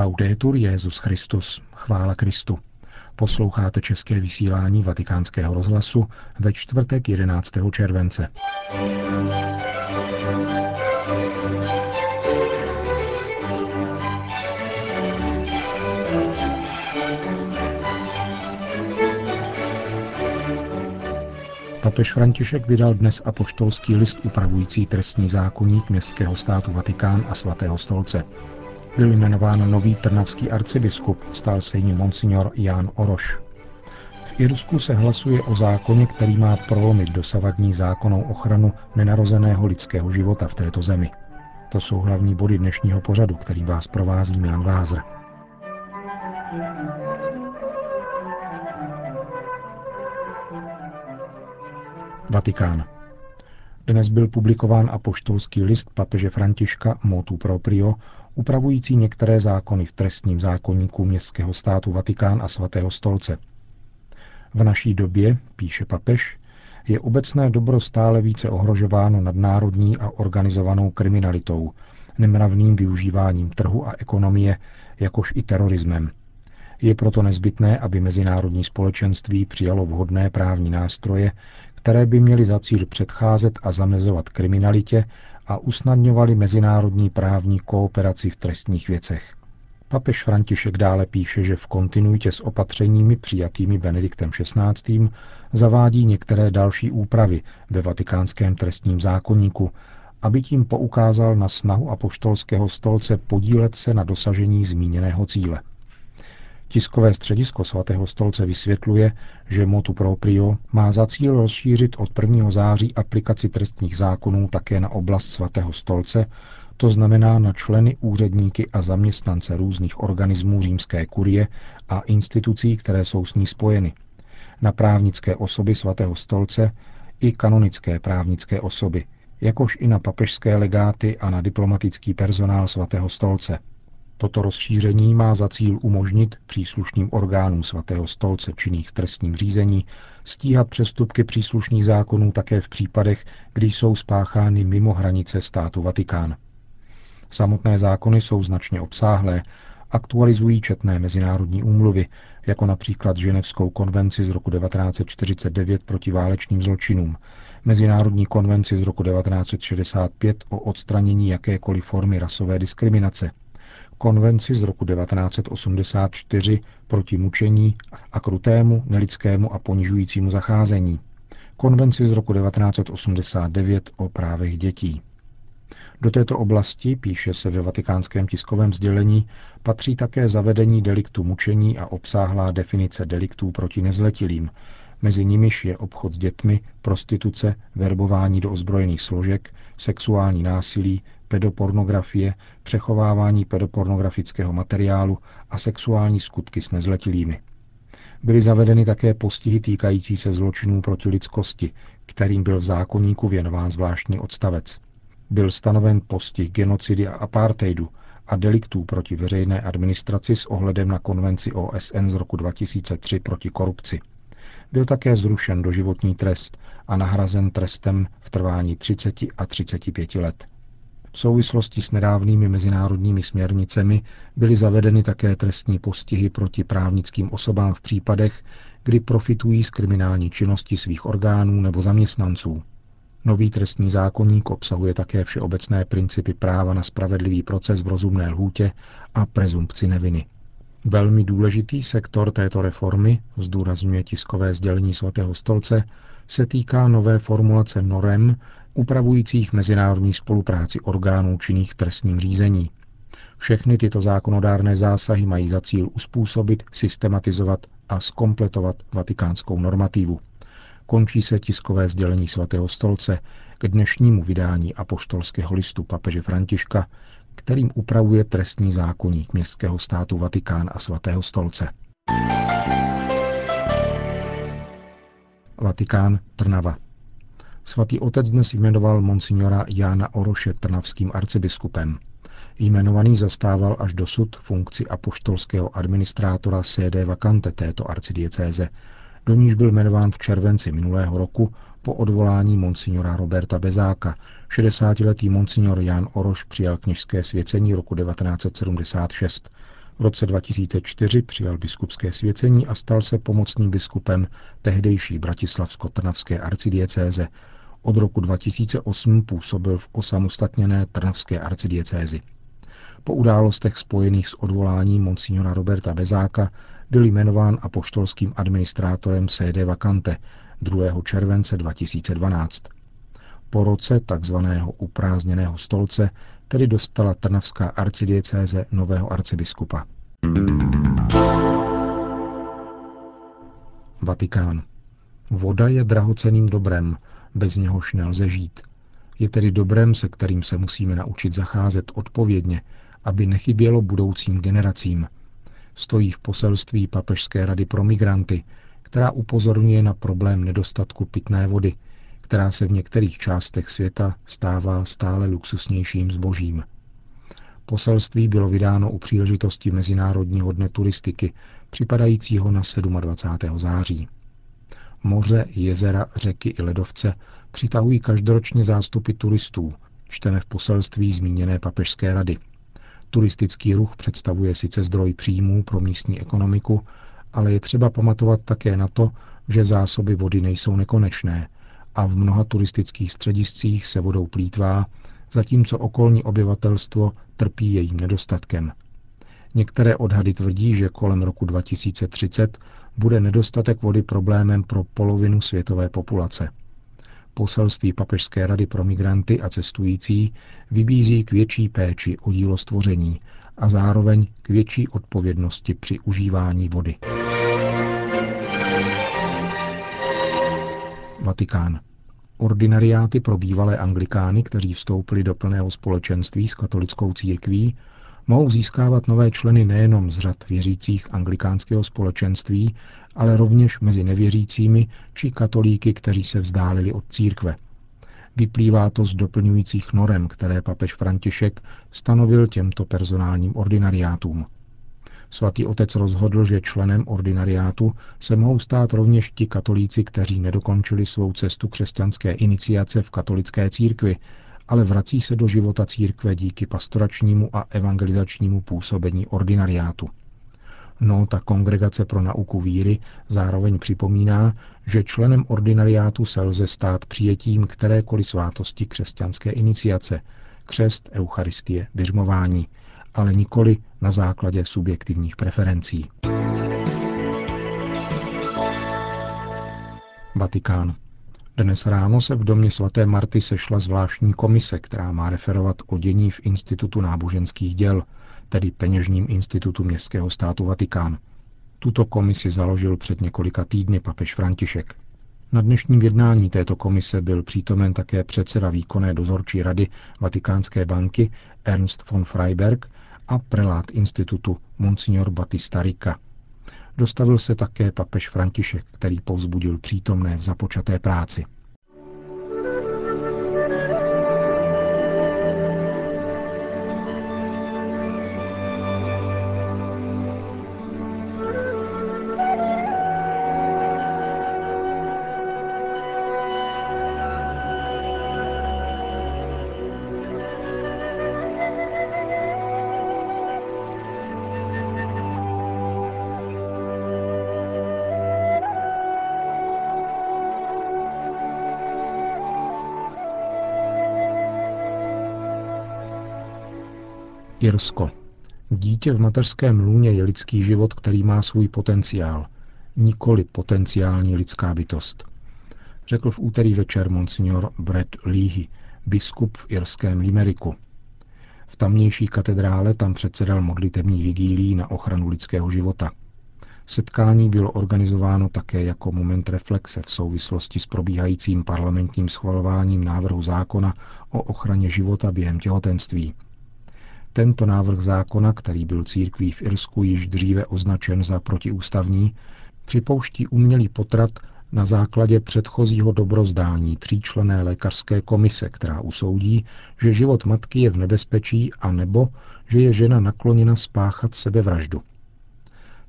Laudetur Jezus Christus. Chvála Kristu. Posloucháte české vysílání Vatikánského rozhlasu ve čtvrtek 11. července. Papež František vydal dnes apoštolský list upravující trestní zákonník městského státu Vatikán a svatého stolce. Byl jmenován nový trnavský arcibiskup, stal se jim monsignor Jan Oroš. V Irsku se hlasuje o zákoně, který má prolomit dosavadní zákonnou ochranu nenarozeného lidského života v této zemi. To jsou hlavní body dnešního pořadu, který vás provází Milan Glázer. Vatikán. Dnes byl publikován apoštolský list papeže Františka Motu Proprio, upravující některé zákony v trestním zákonníku městského státu Vatikán a svatého stolce. V naší době, píše papež, je obecné dobro stále více ohrožováno nadnárodní a organizovanou kriminalitou, nemravným využíváním trhu a ekonomie, jakož i terorismem. Je proto nezbytné, aby mezinárodní společenství přijalo vhodné právní nástroje, které by měly za cíl předcházet a zamezovat kriminalitě a usnadňovaly mezinárodní právní kooperaci v trestních věcech. Papež František dále píše, že v kontinuitě s opatřeními přijatými Benediktem XVI. zavádí některé další úpravy ve vatikánském trestním zákonníku, aby tím poukázal na snahu apoštolského stolce podílet se na dosažení zmíněného cíle. Tiskové středisko svatého stolce vysvětluje, že motu proprio má za cíl rozšířit od 1. září aplikaci trestních zákonů také na oblast svatého stolce, to znamená na členy, úředníky a zaměstnance různých organismů římské kurie a institucí, které jsou s ní spojeny, na právnické osoby svatého stolce i kanonické právnické osoby, jakož i na papežské legáty a na diplomatický personál svatého stolce – Toto rozšíření má za cíl umožnit příslušným orgánům svatého stolce činných v trestním řízení stíhat přestupky příslušných zákonů také v případech, kdy jsou spáchány mimo hranice státu Vatikán. Samotné zákony jsou značně obsáhlé, aktualizují četné mezinárodní úmluvy, jako například Ženevskou konvenci z roku 1949 proti válečným zločinům, Mezinárodní konvenci z roku 1965 o odstranění jakékoliv formy rasové diskriminace, konvenci z roku 1984 proti mučení a krutému, nelidskému a ponižujícímu zacházení, konvenci z roku 1989 o právech dětí. Do této oblasti, píše se ve vatikánském tiskovém sdělení, patří také zavedení deliktu mučení a obsáhlá definice deliktů proti nezletilým, mezi nimiž je obchod s dětmi, prostituce, verbování do ozbrojených složek, sexuální násilí, pedopornografie, přechovávání pedopornografického materiálu a sexuální skutky s nezletilými. Byly zavedeny také postihy týkající se zločinů proti lidskosti, kterým byl v zákonníku věnován zvláštní odstavec. Byl stanoven postih genocidy a apartheidu a deliktů proti veřejné administraci s ohledem na konvenci OSN z roku 2003 proti korupci. Byl také zrušen doživotní trest a nahrazen trestem v trvání 30 a 35 let. V souvislosti s nedávnými mezinárodními směrnicemi byly zavedeny také trestní postihy proti právnickým osobám v případech, kdy profitují z kriminální činnosti svých orgánů nebo zaměstnanců. Nový trestní zákonník obsahuje také všeobecné principy práva na spravedlivý proces v rozumné lhůtě a prezumpci neviny. Velmi důležitý sektor této reformy, zdůrazňuje tiskové sdělení svatého stolce, se týká nové formulace norem upravujících mezinárodní spolupráci orgánů činných v trestním řízení. Všechny tyto zákonodárné zásahy mají za cíl uspůsobit, systematizovat a skompletovat vatikánskou normativu. Končí se tiskové sdělení svatého stolce k dnešnímu vydání apoštolského listu papeže Františka, kterým upravuje trestní zákonník městského státu Vatikán a svatého stolce. Vatikán Trnava. Svatý otec dnes jmenoval monsignora Jána Oroše trnavským arcibiskupem. Jmenovaný zastával až dosud funkci apoštolského administrátora CD Vacante této arcidiecéze, do níž byl jmenován v červenci minulého roku po odvolání monsignora Roberta Bezáka. 60-letý monsignor Jan Oroš přijal kněžské svěcení roku 1976. V roce 2004 přijal biskupské svěcení a stal se pomocným biskupem tehdejší bratislavsko-trnavské arcidiecéze. Od roku 2008 působil v osamostatněné trnavské arcidiecézi. Po událostech spojených s odvoláním monsignora Roberta Bezáka byl jmenován apoštolským administrátorem CD Vacante 2. července 2012. Po roce takzvaného uprázněného stolce tedy dostala Trnavská arcidiecéze nového arcibiskupa. Vatikán. Voda je drahoceným dobrem, bez něhož nelze žít. Je tedy dobrem, se kterým se musíme naučit zacházet odpovědně, aby nechybělo budoucím generacím. Stojí v poselství Papežské rady pro migranty, která upozorňuje na problém nedostatku pitné vody, která se v některých částech světa stává stále luxusnějším zbožím. Poselství bylo vydáno u příležitosti Mezinárodního dne turistiky, připadajícího na 27. září. Moře, jezera, řeky i ledovce přitahují každoročně zástupy turistů, čteme v poselství zmíněné papežské rady. Turistický ruch představuje sice zdroj příjmů pro místní ekonomiku, ale je třeba pamatovat také na to, že zásoby vody nejsou nekonečné a v mnoha turistických střediscích se vodou plítvá, zatímco okolní obyvatelstvo trpí jejím nedostatkem. Některé odhady tvrdí, že kolem roku 2030 bude nedostatek vody problémem pro polovinu světové populace. Poselství Papežské rady pro migranty a cestující vybízí k větší péči o dílo stvoření a zároveň k větší odpovědnosti při užívání vody. Vatikán. Ordinariáty pro bývalé anglikány, kteří vstoupili do plného společenství s katolickou církví, mohou získávat nové členy nejenom z řad věřících anglikánského společenství, ale rovněž mezi nevěřícími či katolíky, kteří se vzdálili od církve. Vyplývá to z doplňujících norem, které papež František stanovil těmto personálním ordinariátům. Svatý otec rozhodl, že členem ordinariátu se mohou stát rovněž ti katolíci, kteří nedokončili svou cestu křesťanské iniciace v katolické církvi, ale vrací se do života církve díky pastoračnímu a evangelizačnímu působení ordinariátu. No, ta kongregace pro nauku víry zároveň připomíná, že členem ordinariátu se lze stát přijetím kterékoliv svátosti křesťanské iniciace, křest, eucharistie, vyřmování, ale nikoli na základě subjektivních preferencí. Vatikán. Dnes ráno se v domě svaté Marty sešla zvláštní komise, která má referovat o dění v Institutu náboženských děl, tedy peněžním institutu Městského státu Vatikán. Tuto komisi založil před několika týdny papež František. Na dnešním jednání této komise byl přítomen také předseda výkonné dozorčí rady Vatikánské banky Ernst von Freiberg a prelát institutu Monsignor Batista Rica. Dostavil se také papež František, který povzbudil přítomné v započaté práci. Irsko. Dítě v mateřském lůně je lidský život, který má svůj potenciál, nikoli potenciální lidská bytost. Řekl v úterý večer monsignor Brett Leahy, biskup v irském Limeriku. V tamnější katedrále tam předsedal modlitební vigílí na ochranu lidského života. Setkání bylo organizováno také jako moment reflexe v souvislosti s probíhajícím parlamentním schvalováním návrhu zákona o ochraně života během těhotenství – tento návrh zákona, který byl církví v Irsku již dříve označen za protiústavní, připouští umělý potrat na základě předchozího dobrozdání tříčlené lékařské komise, která usoudí, že život matky je v nebezpečí a nebo že je žena nakloněna spáchat sebevraždu.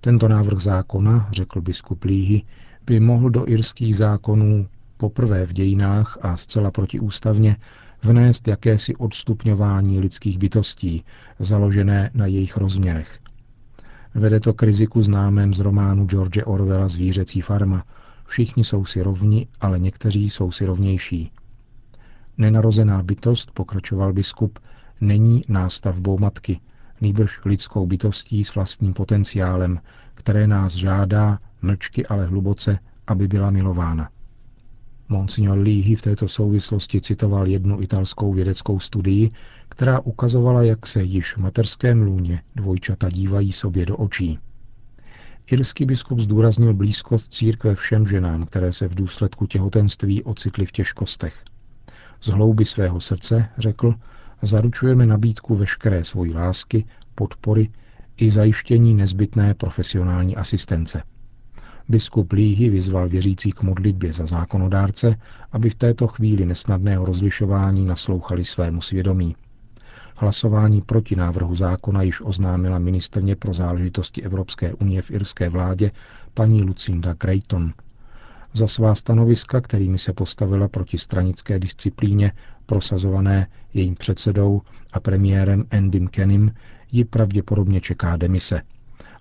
Tento návrh zákona, řekl biskup Líhy, by mohl do irských zákonů poprvé v dějinách a zcela protiústavně vnést jakési odstupňování lidských bytostí, založené na jejich rozměrech. Vede to k riziku známém z románu George Orwella Zvířecí farma. Všichni jsou si rovni, ale někteří jsou si rovnější. Nenarozená bytost, pokračoval biskup, není nástavbou matky, nýbrž lidskou bytostí s vlastním potenciálem, které nás žádá, mlčky ale hluboce, aby byla milována. Monsignor Líhy v této souvislosti citoval jednu italskou vědeckou studii, která ukazovala, jak se již v materském lůně dvojčata dívají sobě do očí. Irský biskup zdůraznil blízkost církve všem ženám, které se v důsledku těhotenství ocitly v těžkostech. Z hlouby svého srdce, řekl, zaručujeme nabídku veškeré svojí lásky, podpory i zajištění nezbytné profesionální asistence. Biskup Líhy vyzval věřící k modlitbě za zákonodárce, aby v této chvíli nesnadného rozlišování naslouchali svému svědomí. Hlasování proti návrhu zákona již oznámila ministrně pro záležitosti Evropské unie v irské vládě paní Lucinda Creighton. Za svá stanoviska, kterými se postavila proti stranické disciplíně prosazované jejím předsedou a premiérem Endym Kenim, ji pravděpodobně čeká demise.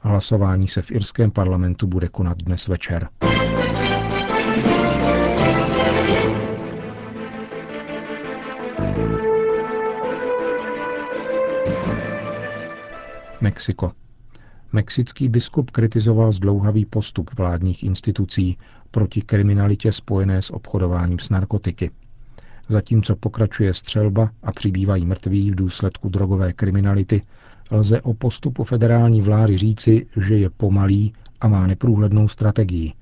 Hlasování se v irském parlamentu bude konat dnes večer. Mexiko. Mexický biskup kritizoval zdlouhavý postup vládních institucí proti kriminalitě spojené s obchodováním s narkotiky. Zatímco pokračuje střelba a přibývají mrtví v důsledku drogové kriminality, lze o postupu federální vlády říci, že je pomalý a má neprůhlednou strategii,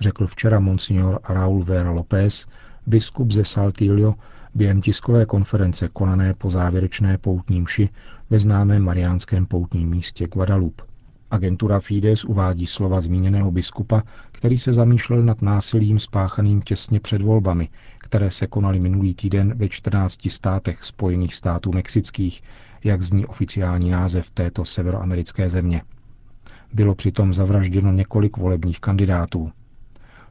řekl včera monsignor Raúl Vera López, biskup ze Saltillo, během tiskové konference konané po závěrečné poutní mši ve známém mariánském poutním místě Guadalupe. Agentura Fides uvádí slova zmíněného biskupa, který se zamýšlel nad násilím spáchaným těsně před volbami, které se konaly minulý týden ve 14 státech Spojených států mexických, jak zní oficiální název této severoamerické země. Bylo přitom zavražděno několik volebních kandidátů.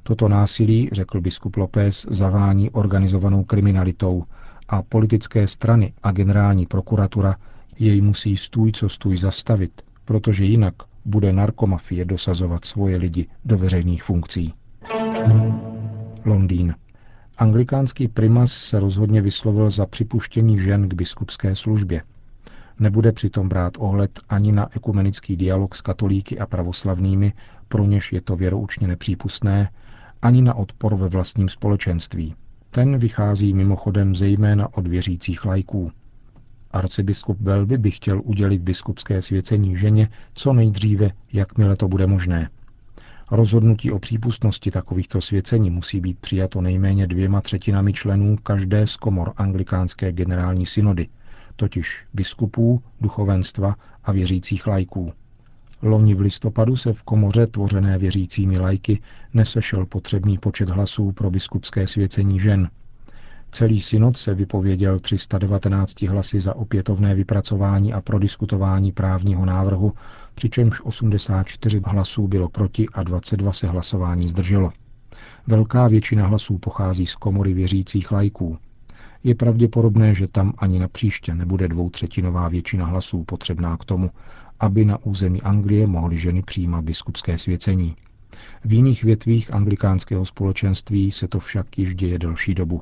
Toto násilí, řekl biskup López, zavání organizovanou kriminalitou a politické strany a generální prokuratura jej musí stůj co stůj zastavit, protože jinak bude narkomafie dosazovat svoje lidi do veřejných funkcí. Londýn. Anglikánský primas se rozhodně vyslovil za připuštění žen k biskupské službě. Nebude přitom brát ohled ani na ekumenický dialog s katolíky a pravoslavnými, pro něž je to věroučně nepřípustné, ani na odpor ve vlastním společenství. Ten vychází mimochodem zejména od věřících lajků. Arcibiskup Velby by chtěl udělit biskupské svěcení ženě co nejdříve, jakmile to bude možné. Rozhodnutí o přípustnosti takovýchto svěcení musí být přijato nejméně dvěma třetinami členů každé z komor anglikánské generální synody, totiž biskupů, duchovenstva a věřících lajků. Loni v listopadu se v komoře tvořené věřícími lajky nesešel potřebný počet hlasů pro biskupské svěcení žen. Celý synod se vypověděl 319 hlasy za opětovné vypracování a prodiskutování právního návrhu, přičemž 84 hlasů bylo proti a 22 se hlasování zdrželo. Velká většina hlasů pochází z komory věřících lajků. Je pravděpodobné, že tam ani na příště nebude dvoutřetinová většina hlasů potřebná k tomu, aby na území Anglie mohly ženy přijímat biskupské svěcení. V jiných větvích anglikánského společenství se to však již děje delší dobu.